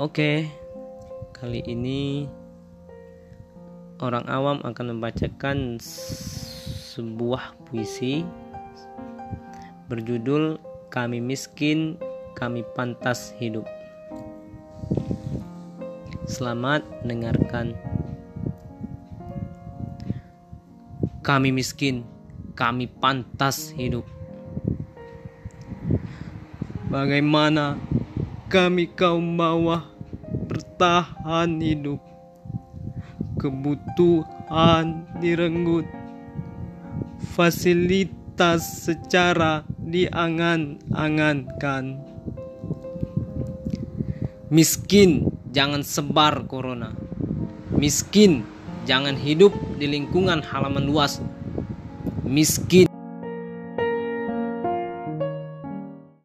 Oke, kali ini orang awam akan membacakan sebuah puisi berjudul "Kami Miskin, Kami Pantas Hidup". Selamat mendengarkan. Kami miskin, kami pantas hidup. Bagaimana kami kaum bawah bertahan hidup. Kebutuhan direnggut. Fasilitas secara diangan-angankan. Miskin, jangan sebar corona. Miskin, jangan hidup di lingkungan halaman luas. Miskin